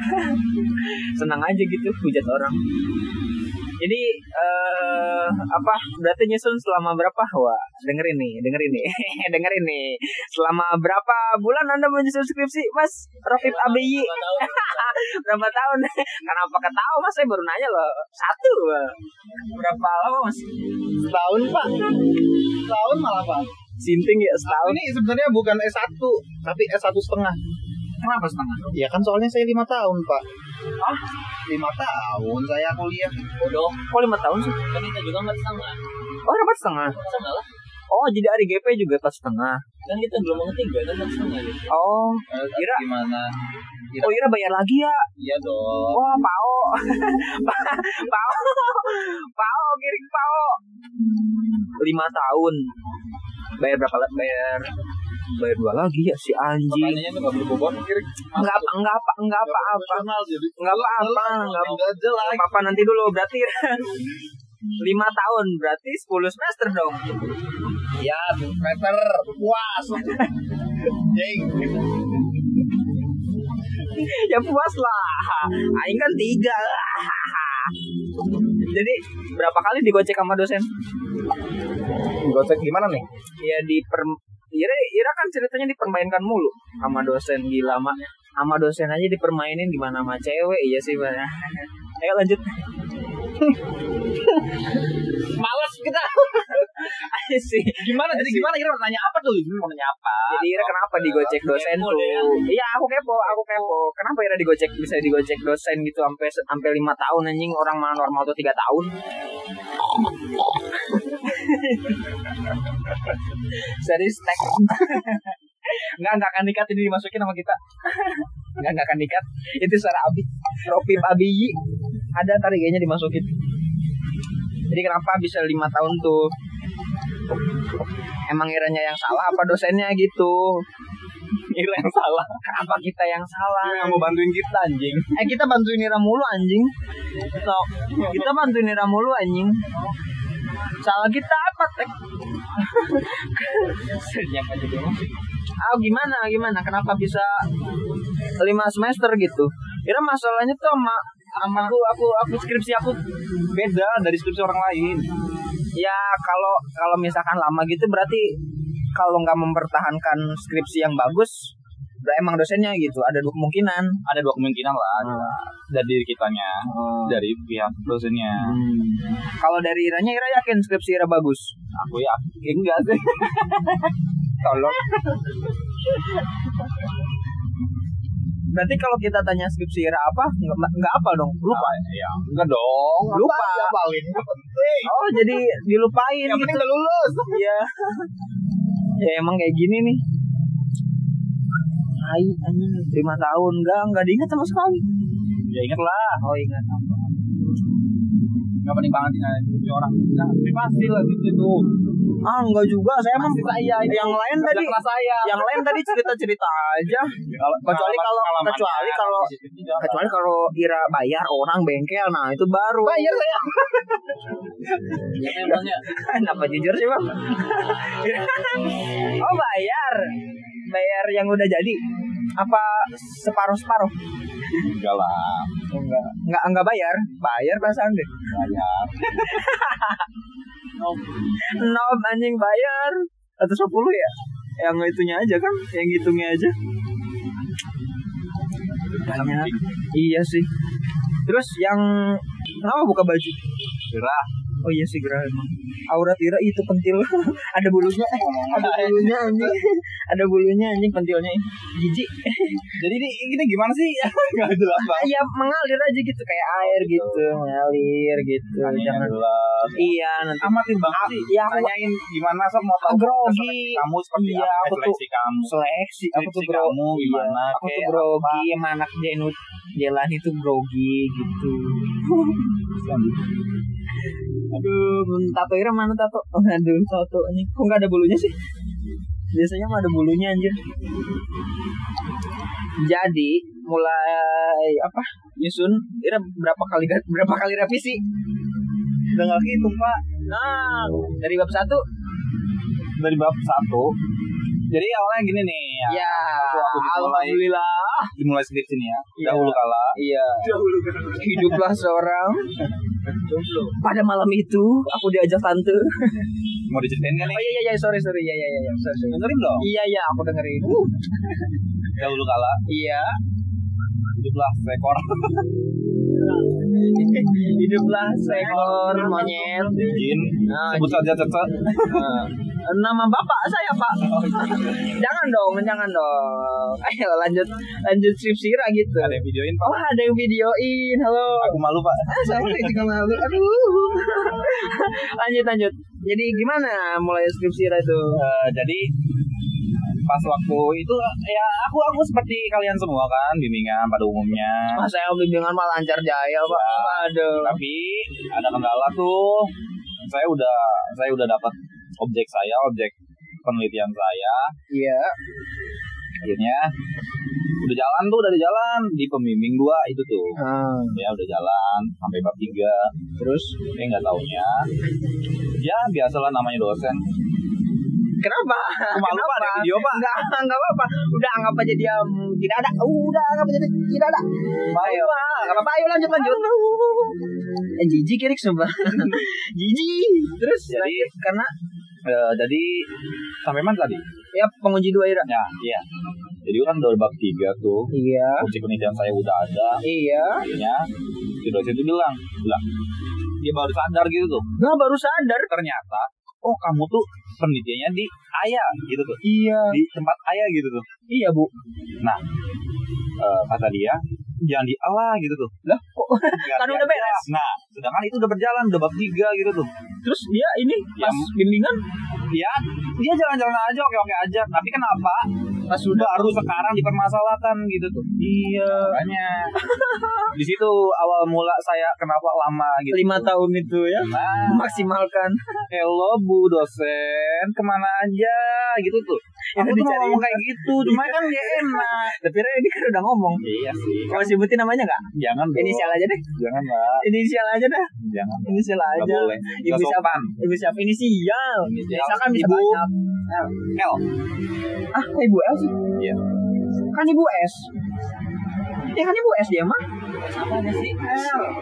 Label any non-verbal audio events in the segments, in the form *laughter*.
*laughs* senang aja gitu hujat orang. Jadi eh apa berarti nyusun selama berapa? Wah dengerin nih dengerin nih *laughs* dengerin nih. Selama berapa bulan anda menyusun skripsi mas Rafif ABY berapa tahun? *laughs* Kenapa ketawa mas? Saya baru nanya loh. Satu. Berapa lama mas? Setahun pak. Setahun malah pak. Sinting ya setahun. Ini sebenarnya bukan S1 Tapi S1 setengah kenapa setengah? Ya kan soalnya saya lima tahun pak. Ah Lima tahun saya kuliah bodoh. Kok lima tahun sih? Kan kita juga empat setengah. Oh dapat setengah? Sama lah. Oh jadi hari GP juga pas setengah. Kan kita belum mau ketiga kan empat setengah gitu oh Eh, Kira- Gimana? Oh Ira bayar lagi ya? Iya dong. Wah, Pao. *laughs* Pao. Pao, kirim Pao. Lima tahun. Bayar berapa? Bayar bayar dua lagi ya si anjing. Pertanyaannya tuh gak berbobot kiri Enggak apa, enggak apa, enggak apa apa. jadi Enggak apa apa, enggak apa. Apa nanti dulu berarti *laughs* lima tahun berarti 10 semester dong. Ya meter puas Jeng ya puas lah. Aing kan tiga. Jadi berapa kali digocek sama dosen? Gocek gimana nih? ya di per Ira, Ira kan ceritanya dipermainkan mulu sama dosen gila mak sama dosen aja dipermainin gimana sama cewek iya sih Pak. *laughs* ayo lanjut. *laughs* Males kita. Ayo *laughs* sih. Gimana jadi gimana kira mau nanya apa tuh? Ini mau nanya apa? jadi Ira kenapa digocek dosen tuh ya. iya aku kepo aku kepo. Kenapa Ira digocek bisa digocek dosen gitu sampai sampai lima tahun anjing? Orang mah normal tuh tiga tahun *laughs* serius tek Enggak, enggak akan dikat ini dimasukin sama kita. Enggak, enggak akan dikat. Itu suara Abi Ropip Abiyi Ada tadi kayaknya dimasukin. Jadi kenapa bisa lima tahun tuh? Emang iranya yang salah apa dosennya gitu? Ira yang salah. Kenapa kita yang salah? Yang mau bantuin kita anjing. Eh kita bantuin Ira mulu anjing. So, Kita bantuin Ira mulu anjing Salah kita apa tek Ah gimana gimana? Kenapa bisa lima semester gitu? Ira masalahnya tuh sama sama aku aku aku skripsi aku Beda dari skripsi orang lain. Ya kalau kalau misalkan lama gitu berarti kalau nggak mempertahankan skripsi yang bagus ber- emang dosennya gitu ada dua kemungkinan Ada dua kemungkinan lah Dari diri kitanya Dari pihak dosennya Hmm. Kalau dari Iranya, Ira yakin skripsi Ira bagus? Aku yakin enggak sih *laughs* Tolong. Berarti kalau kita tanya skripsi Ira apa, nggak nggak apa dong? Lupa. Ya enggak dong Lupa. Penting Oh, jadi dilupain Yang penting gitu. udah lulus Iya. ya emang kayak gini nih. Hai, anjing lima tahun. Enggak enggak diingat sama sekali. Ya ingat lah. Oh ingat? Gak penting banget ini orang Nah, privasi lah gitu Ah enggak juga, saya emang saya ini. yang lain tadi saya. yang lain tadi cerita-cerita aja. Kecuali kalau- kecuali kalau- Kecuali kalau Ira bayar orang bengkel, nah itu baru. bayar saya. Yang emangnya *laughs* Kenapa jujur sih bang? *laughs* oh bayar, bayar yang udah jadi. Apa separuh separuh? enggak lah Enggak, enggak enggak bayar, bayar perasaan deh. bayar Nob anjing bayar 150 ya? Yang itunya aja kan, yang hitungnya aja. Banyak. Iya sih. Terus yang kenapa buka baju? gerah Oh iya sih gerah emang. Aurat Ira itu pentil. *laughs* ada bulunya. *laughs* Ada bulunya anjing. ada bulunya anjing pentilnya. Jijik. *laughs* jadi ini ini gimana sih nggak jelas banget ya mengalir aja gitu kayak air gitu, mengalir gitu. Jangan jelas Iya, nanti amatin banget sih ya aku tanyain gimana sob mau tahu grogi. kamu seperti Iya, apa aku tuh- seleksi kamu seleksi aku tuh grogi kamu gimana, aku tuh grogi sama anak Jenut Jelani tuh grogi gitu *laughs* aduh tato Ira mana tato? Oh, aduh tato ini kok nggak ada bulunya sih? Biasanya mah ada bulunya anjir. Jadi mulai apa nyusun Ira berapa kali *laughs* berapa kali revisi? Udah nggak hitung pak. Nah dari bab satu. Dari bab satu Jadi awalnya gini nih ya. Ya, dimulai- alhamdulillah. Dimulai skripsi nih ya. Iya. Dahulu kala. Iya. Hiduplah seorang. Pada malam itu aku diajak tante. Mau diceritain kan nih? Oh iya iya iya sorry sorry iya iya iya sorry, sorry. Dengerin dong. Iya iya aku dengerin. Uh, Dahulu kala iya. hiduplah seekor Hiduplah seekor monyet. jin. Ah, Sebut saja cece. Ah. Nama bapak saya pak. jangan dong, jangan dong. *laughs* Ayo lanjut lanjut skripsi Ira gitu. Ada yang videoin pak. Oh ada yang videoin. Halo. Aku malu pak. *laughs* Ah, sama juga malu. Aduh. *laughs* lanjut lanjut. Jadi gimana mulai Ira itu? Eh, jadi pas waktu itu ya aku aku seperti kalian semua kan bimbingan pada umumnya Mas saya bimbingan mah lancar jaya pak. Aduh. tapi ada kendala tuh saya udah saya udah dapat objek saya objek penelitian saya Iya. akhirnya udah jalan tuh udah di jalan di pembimbing dua itu tuh Ah, ya udah jalan sampai bab tiga terus eh nggak taunya ya biasalah namanya dosen kenapa? Malu, ada Kenapa? video, Pak. Enggak, enggak apa-apa. Udah anggap aja dia mm, tidak ada. Udah anggap aja dia tidak ada. Ayo, enggak apa-apa. Ayo lanjut lanjut. Eh, jijik kirik sumpah. *laughs* jijik. Terus Jadi- lanjut, karena Eh, jadi sampai mana tadi ya penguji dua Ira. ya iya jadi kan udah bab tiga tuh Iya. objek penelitian saya udah ada Iya. akhirnya si dosen itu bilang bilang dia baru sadar gitu tuh Nah, baru sadar. ternyata oh kamu tuh penelitiannya di ayah gitu tuh Iya. di tempat ayah gitu tuh Iya, Bu. nah eh, kata dia jangan di Allah gitu tuh. Lah, kok? *laughs* Kan udah beres. nah sedangkan itu udah berjalan udah bab tiga gitu tuh. Terus dia ini pas Yang- bimbingan? Ya dia jalan-jalan aja oke oke aja. Tapi kenapa pas sudah baru sekarang dipermasalahkan gitu tuh. Iya. Makanya di situ awal mula saya kenapa lama gitu. Lima tahun itu ya? Nah. Memaksimalkan hello bu dosen. Ke mana aja? Gitu tuh. Aku tuh mau ngomong kayak gitu. Cuma kan gak enak. Tapi ini kan udah ngomong. Iya sih. Kalau sebutin namanya nggak? Jangan dong. Inisial aja deh. Jangan lah inisial aja dah. Jangan. Inisial aja. boleh. Ibu siapa? ibu siapa? Inisial. Inisial. inisial kan bisa banyak L ah ibu L sih iya kan ibu S. Ya kan ibu S dia mah Apa aja sih?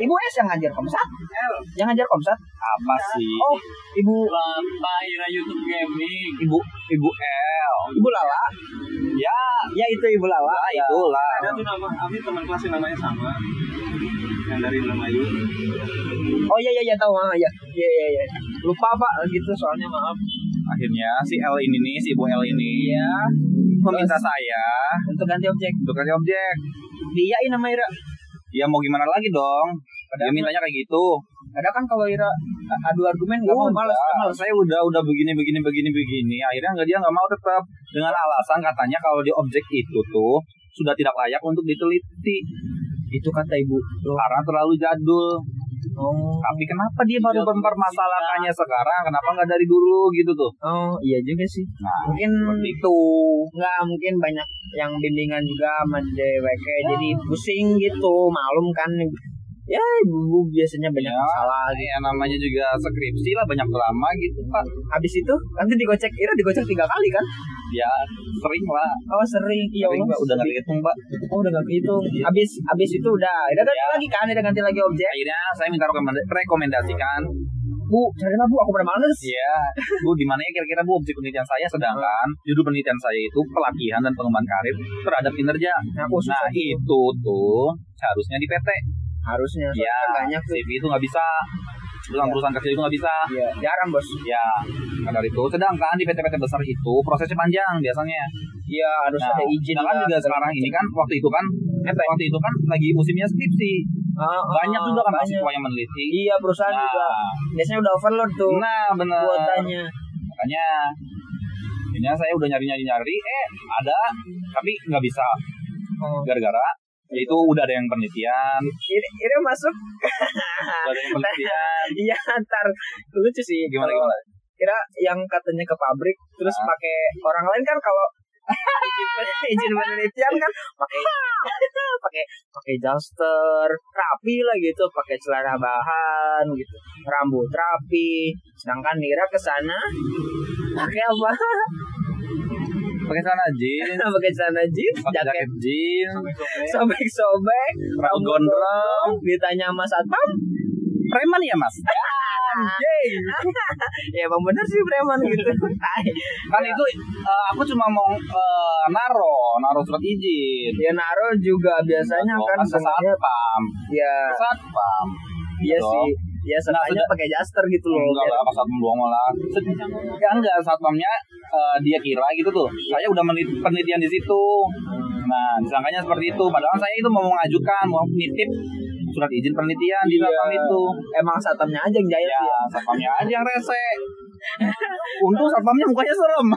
ibu S yang ngajar komsat L yang ngajar komsat apa sih oh ibu Bapak Ira YouTube Gaming. ibu ibu L ibu Lala ya ya itu ibu Lala lah itulah Ada tuh nama, Ami teman kelas yang namanya sama. Yang dari Indramayu. oh iya iya iya tahu ah ya iya iya iya lupa pak gitu soalnya maaf akhirnya si L ini nih si ibu L ini iya. meminta saya untuk ganti objek. untuk kasih objek. Diain sama Ira. Ya mau gimana lagi dong? Dia mintanya kayak gitu. Ada kan kalau Ira adu argumen nggak mau malas malas. Saya udah udah begini begini begini begini. Akhirnya nggak dia nggak mau tetap. Dengan alasan katanya kalau di objek itu tuh sudah tidak layak untuk diteliti. Itu kata ibu. Karena terlalu jadul oh. Tapi kenapa dia baru mempermasalahkannya sekarang? Kenapa nggak dari dulu gitu tuh? Oh iya juga sih. Nah mungkin itu. Nggak mungkin banyak yang bimbingan juga sama DWK jadi pusing gitu malum kan ya ibu biasanya banyak Ya, masalah gitu. ya namanya juga skripsi lah banyak drama gitu pak. Habis itu nanti digocek Ira digocek tiga kali kan? Ya sering lah. Oh sering. Iya sering udah nggak dihitung pak. Oh udah gak gitu habis habis itu udah udah ganti Ya. lagi kan udah ganti lagi objek. Akhirnya saya minta rekomenda- rekomendasikan. Bu carilah bu. Aku pada males. Iya, Bu, di mana ya kira-kira Bu objek penelitian saya sedangkan? Judul penelitian saya itu pelatihan dan pengembangan karir terhadap kinerja. nah, oh, Nah, itu tuh harusnya di PT. Harusnya Ya, kan banyak CV itu nggak bisa. Perusahaan-perusahaan kecil itu nggak bisa. Iya, jarang bos Ya, karena itu. Sedangkan di PT-PT besar itu prosesnya panjang biasanya. iya harus Nah, ada izin sedangkan lah, juga sekarang ini kan waktu itu kan Apa? waktu itu kan lagi musimnya skripsi. Ah, ah, Banyak juga kan banyak. mahasiswa yang meneliti. iya perusahaan juga Nah, biasanya udah overload tuh nah benar. kuotanya makanya akhirnya saya udah nyari nyari nyari eh ada tapi nggak bisa oh. gara-gara yaitu udah ada yang penelitian. Ini, ini masuk. Udah ada yang penelitian. Iya ntar. Lucu sih. Gimana gimana? kira yang katanya ke pabrik terus Ah. pakai orang lain kan kalau *laughs* izin penelitian kan pakai pakai pakai daster rapi lah gitu. Pakai celana bahan gitu. Rambut rapi. Sedangkan Nira ke sana pakai apa pakai celana jeans. *laughs* Pakai celana jeans pakai jaket jeans. *laughs* Sobek-sobek. Rambut gondrong. ditanya sama satpam preman ya mas? Anjing *laughs* ya emang bener sih preman gitu. Kan itu eh, aku cuma mau eh, naro naro surat izin. Ya naro juga biasanya Naro kan sengaja satpam. Ya. Satpam. Iya Dong. sih ya sengaja sudah- pakai jaster gitu loh enggak lah pas satpam doang malah. Ya enggak satpamnya eh, dia kira gitu tuh. Saya udah menit- penelitian di situ. Nah disangkanya seperti itu. Padahal saya itu mau mengajukan mau nitip surat izin penelitian di Iya. satpam itu. Emang satpamnya aja yang jahil ya sih ya. satpamnya aja yang rese. Untung satpamnya mukanya serem.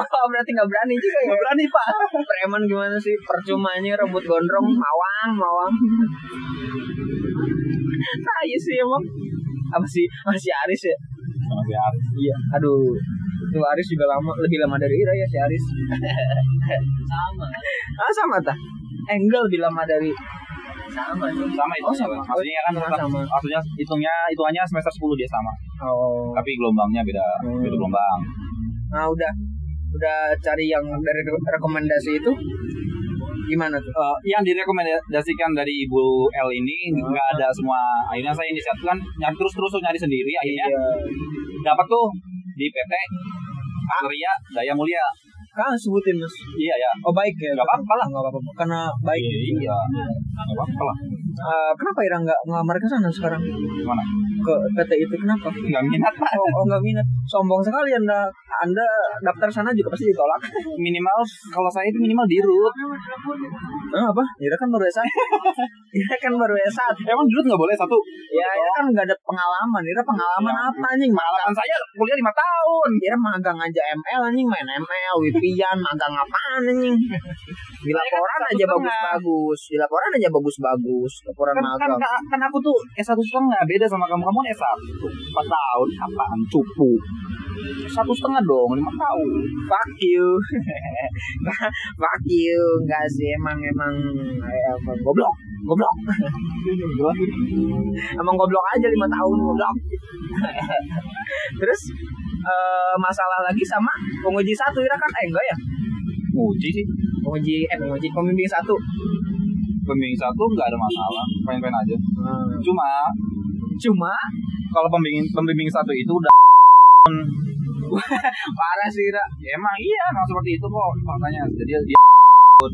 Oh berarti nggak berani juga ya? Nggak berani pak. Preman gimana sih? Percumanya rambut gondrong mawang mawang nah iya sih emang. Apa sih? Masih Aris ya? Masih harus. iya. Aduh itu Aris juga lama lebih lama dari Ira ya si Aris. Sama. Ah sama tah eh enggak lebih lama dari sama sama. Itu Oh, sama. maksudnya kan Oh, tetap- sama. maksudnya hitungnya hitungannya semester 10 dia sama. Oh. Tapi gelombangnya beda Hmm. beda gelombang. Nah udah. Udah cari yang dari re- rekomendasi itu gimana tuh? Eh, yang direkomendasikan dari Ibu L ini nggak ada semua. Akhirnya saya inisiatif kan nyari terus terus nyari sendiri akhirnya iya. dapat tuh di PT Arya Daya Mulia. Kan sebutin mas. Iya ya. Oh baik ya. Nggak apa-apa lah. Nggak apa-apa. Karena baik. Iya. Nggak apa-apa lah. Eh, kenapa Ira nggak ngelamar ke sana sekarang? Gimana ke PT itu kenapa? Nggak minat pak. Oh, oh nggak minat. Sombong sekali anda. Anda daftar sana juga pasti ditolak. Minimal kalau saya itu minimal di root. Eh, apa? Ira kan baru S1 *laughs* Ira kan baru S1 emang di root nggak boleh satu? Ya Ira kan nggak ada pengalaman. Ira pengalaman apa anjing? Pengalaman saya kuliah lima tahun. Ira magang aja ML anjing. Main ML Wipian magang apaan anjing di kan laporan aja bagus-bagus. Di laporan aja bagus-bagus. Laporan kan, kan, magang. kan, kan aku tuh S1 setengah. Beda sama kamu. Kamu kan S1 empat tahun. Apaan cupu? Satu setengah dong. Lima tahun. Fuck you. *laughs* Fuck you. Enggak sih emang emang eh, emang goblok. Goblok. *laughs* Emang goblok aja lima tahun goblok. *laughs* Terus eh, masalah lagi sama penguji satu Ira kan? Eh enggak ya? Uji sih penguji eh penguji pembimbing satu. Pembimbing satu nggak ada masalah main-main aja. Cuma cuma? kalau pembimbing pembimbing satu itu udah *laughs* parah sih ya emang iya emang seperti itu kok. Faktanya jadi dia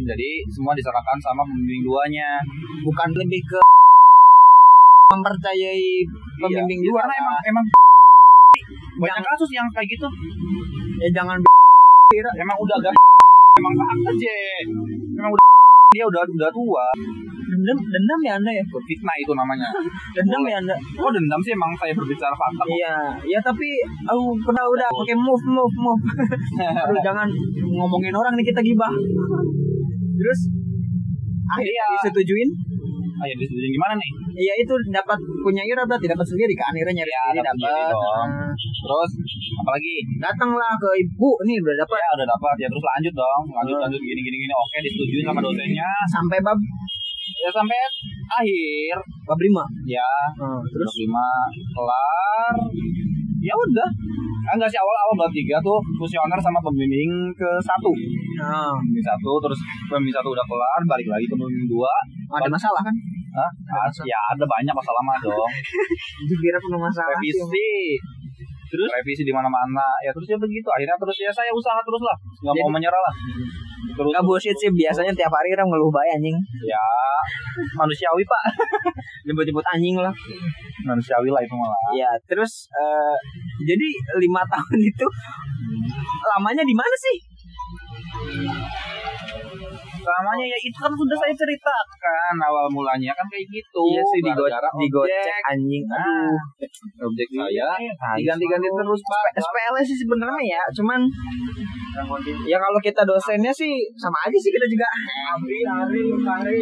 jadi semua diserahkan sama pembimbing duanya. Bukan lebih ke mempercayai pembimbing Iya, dua karena emang emang banyak Yang- kasus yang kayak gitu. Ya jangan emang udah gak emang fakta aja emang udah *laughs* dia udah udah tua dendam dendam ya anda ya fitnah itu namanya *laughs* dendam ya anda kok dendam sih emang saya berbicara fakta. Iya, ya tapi aku pernah udah pakai move move move. *laughs* Aduh jangan ngomongin orang nih kita gibah. Terus akhirnya Iya. disetujuin. ayo disetujuin gimana nih Iya itu dapat punya Ira berarti dapat sendiri kan? Ira nyari Iya, sendiri dapat sendiri dapat. dong. Nah, terus apalagi datanglah ke ibu nih udah dapat ya udah dapat ya terus lanjut dong. Lanjut lanjut. Gini gini. Gini oke disetujuin sama dosennya. Sampai bab ya sampai akhir. Bab lima. ya. Nah, terus terus? lima kelar. Ya udah. Ah, enggak sih awal awal bab tiga tuh fusioner sama pembimbing ke satu. Nah, pembimbing satu terus pembimbing satu udah kelar balik lagi ke pembimbing dua. Ada masalah kan? Hah? Ah, ya ada banyak masalah mah dong. *laughs* Itu kira penuh masalah. sih, emang. Terus? Revisi di mana mana ya terus ya begitu. Akhirnya terus ya saya usaha terus lah. Nggak mau menyerah lah. Terus Gak bullshit sih. Biasanya tiap hari Ira ngeluh bayi anjing. ya manusiawi pak. *laughs* Jemput-jemput anjing lah. manusiawi lah itu malah. Ya, terus eh, jadi lima *laughs* tahun itu lamanya di mana sih? Namanya ya itu kan sudah saya ceritakan awal mulanya kan kayak gitu. iya sih digocek objek. anjing. Nah, Aduh. objek saya Tai. diganti-ganti terus pak. SPL sih sebenarnya ya, cuman ya kalau kita dosennya sih sama aja sih kita juga. Hari hari hari.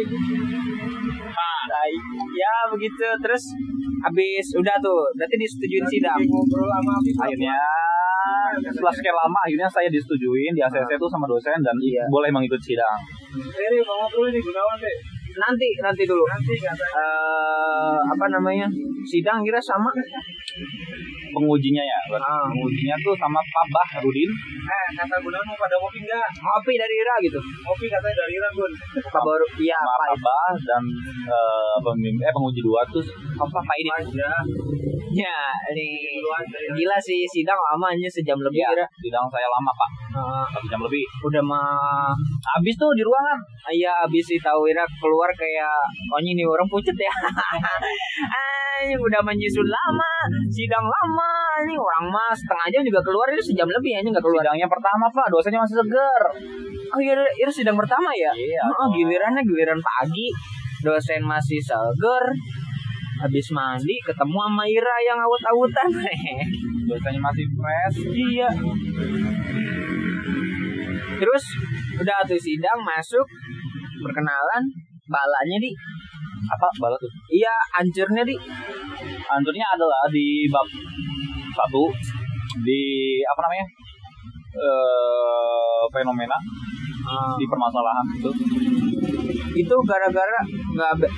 Tai. Ya begitu terus habis udah tuh berarti disetujuin sidang. Akhirnya setelah sekian lama akhirnya saya disetujuin di ACC itu sama dosen dan Iya. boleh mengikuti sidang. Ini mau ngobrol nih Gunawan deh. Nanti nanti dulu. Nanti eh apa namanya sidang kira sama pengujinya ya. Ah. Pengujinya tuh sama Pak Bahrudin, Eh, kata Gunawan mau pada kopi enggak? Ngopi dari Ira gitu. Kopi katanya dari Iran, Gun. Apa baru? Iya, apa? Abah dan eh, pemimpin eh penguji dua tuh apa Pak ini? Aja. Ya, ini gila sih sidang lamanya sejam lebih Iya, Ira. sidang saya lama Pak, Ah, satu jam lebih. udah mah Habis tuh di ruangan. Iya abis sih tahu Ira keluar kayak ini nih orang pucet ya. *laughs* Anjing udah menyusun lama, sidang lama, anjing orang mah setengah jam juga keluar itu sejam lebih anjing nggak keluar. Sidangnya pertama Pak, dosennya masih seger. Oh iya Ira sidang pertama ya? Iya. Oh, gilirannya giliran pagi, dosen masih seger. Habis mandi ketemu sama Ira yang awut-awutan. Dosennya *laughs* masih fresh. iya. Terus udah tuh sidang masuk perkenalan balanya di Apa bala tuh? iya hancurnya di Anturnya adalah di bab satu di apa namanya? eh fenomena di permasalahan itu. itu gara-gara nggak be-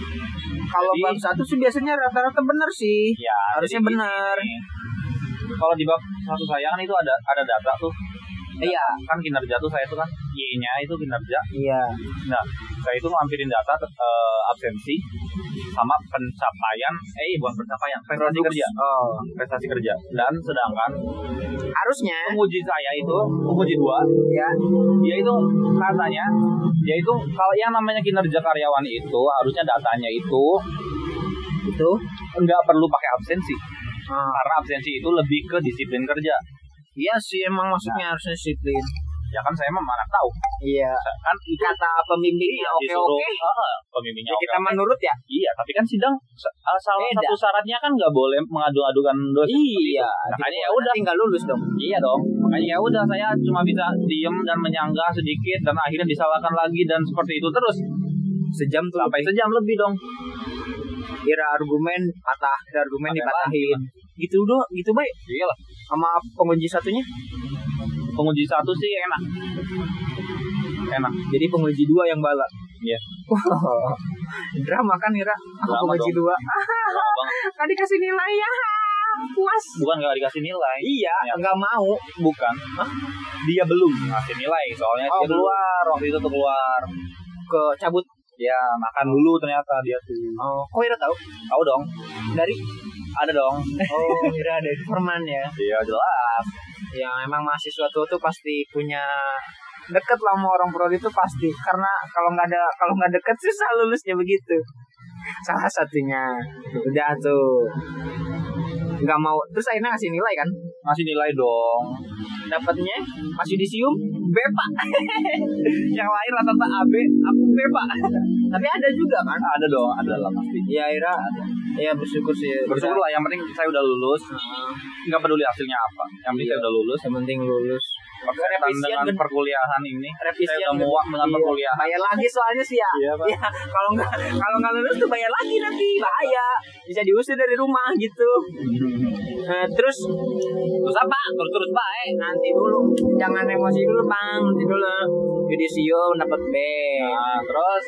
kalau Jadi- bab satu sih biasanya rata-rata bener sih Ya, Harusnya benar. Kalau di bab satu saya kan itu ada ada data tuh. iya Kan kinerja tuh saya tuh kan Y-nya itu kinerja. iya Nah, saya itu ngampirin data eh, absensi sama pencapaian eh bukan pencapaian prestasi kerja. Oh. Prestasi kerja. Dan sedangkan harusnya. penguji saya itu penguji dua ya. dia itu katanya dia itu kalau yang namanya kinerja karyawan itu harusnya datanya itu itu? nggak perlu pakai absensi. Ah, karena absensi itu lebih ke disiplin kerja. Iya sih emang maksudnya harusnya disiplin ya kan saya mah mana tahu. Iya. Kan itu kata pembimbingnya oke disuruh oke ah, pembimbingnya ya oke kita menurut ya? Iya tapi kan sidang ah, salah Beda. satu syaratnya kan nggak boleh mengadu-adukan dosen iya makanya ya udah. tinggal lulus dong. Iya dong. Makanya ya udah saya cuma bisa diem dan menyanggah sedikit dan akhirnya disalahkan lagi dan seperti itu terus. Sejam tuh sampai sejam lebih dong. Kira argumen patah kira argumen dipatahin. gitu doh gitu baik iya lah. Sama pengunci satunya penguji satu sih enak. Enak. Jadi penguji dua yang bala Iya. drama kan Ira? Aku Drama penguji dong. dua. Tadi kasih nilai. Ya puas. Bukan nggak dikasih nilai. Iya Ya. nggak mau. Bukan. Dia belum ngasih nilai soalnya Oh, dia keluar. waktu itu tuh keluar. Ke cabut? Ya makan dulu ternyata dia tuh. Oh kok Ira tahu? Tahu dong. Dari? Ada dong. Oh Ira dari Forman ya. Iya jelas yang emang mahasiswa tua tuh pasti punya deket lah sama orang prodi itu pasti. Karena kalau nggak ada kalau nggak deket susah lulusnya begitu. Salah satunya. Udah tuh. Nggak mau. Terus akhirnya ngasih nilai kan? Ngasih nilai dong. Dapatnya masih disium bepa. *laughs* Yang lain rata-rata AB aku bepa. *laughs* Tapi ada juga kan? Ada dong ada lah pasti. Ya Ira ya bersyukur sih. Bersyukur lah yang penting saya udah lulus. Nggak peduli hasilnya apa. Yang penting saya udah lulus. Yang penting lulus Revisian dengan perkuliahan ini revisian saya udah muak dengan Iya. perkuliahan. bayar lagi soalnya sih ya. Iya. Ya, kalau nggak kalau nggak lulus tuh bayar lagi nanti bahaya. Bisa diusir dari rumah gitu. Nah, terus terus apa? Terus terus baik nanti dulu. Jangan emosi dulu bang nanti dulu. Judisium dapat B. Nah terus?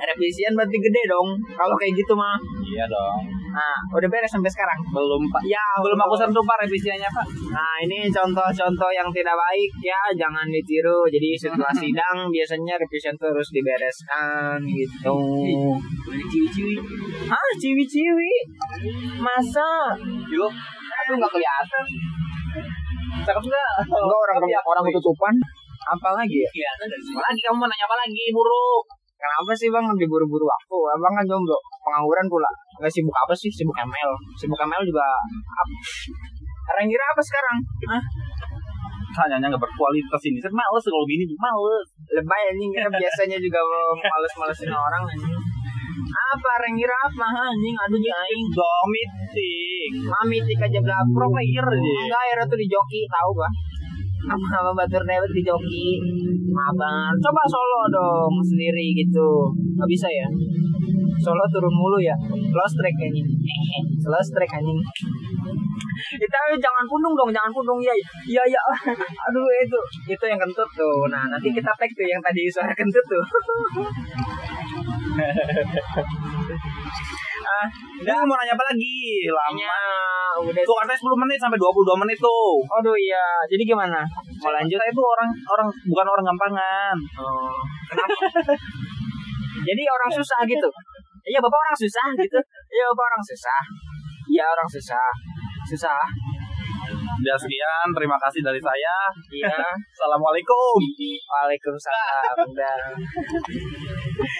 Revisian berarti gede dong kalau kayak gitu mah. Iya dong nah udah beres sampai sekarang belum pak ya belum aku sentuh pak revisiannya pak Nah ini contoh-contoh yang tidak baik ya jangan ditiru. Jadi setelah *laughs* sidang biasanya revision tuh harus dibereskan gitu. ciwi-ciwi Ah ciwi-ciwi masa? Yo, Aduh nggak kelihatan. cakep nggak Enggak orang aku- orang ketutupan. Apa lagi ya? apa lagi kamu mau nanya apa lagi buruk Kenapa sih bang diburu-buru waktu? Abang kan jomblo, pengangguran pula. Nggak sibuk apa sih? Sibuk ML. Sibuk ML juga. Ap- Orang kira apa sekarang? Hah? tanyanya nggak berkualitas ini saya males kalau gini males lebay anjing biasanya juga males-malesin orang anjing apa orang kira apa anjing aduh nih aing dong meeting mami tik aja belakang pro player aja enggak era tuh di joki tahu gak sama batur dewet di joki mabar. Coba solo dong sendiri gitu. Nggak bisa ya? Solo turun mulu ya? Lost track anjing *laughs* lost track anjing. Kita jangan pundung dong jangan pundung ya ya ya. *laughs* Aduh itu. Itu yang kentut tuh. Nah nanti kita tag tuh yang tadi suara kentut tuh *laughs* ah Udah mau nanya apa lagi? Lama. kayaknya udah Tuh katanya 10 menit sampai 22 menit tuh. Aduh iya, jadi gimana? Mau lanjut? Saya itu orang orang bukan orang gampangan. Oh, kenapa? *laughs* jadi orang susah gitu? Iya bapak orang susah gitu? Iya bapak orang susah. Iya orang susah. Susah. Udah sekian, terima kasih dari saya. Iya. *laughs* Assalamualaikum. Waalaikumsalam. Udah.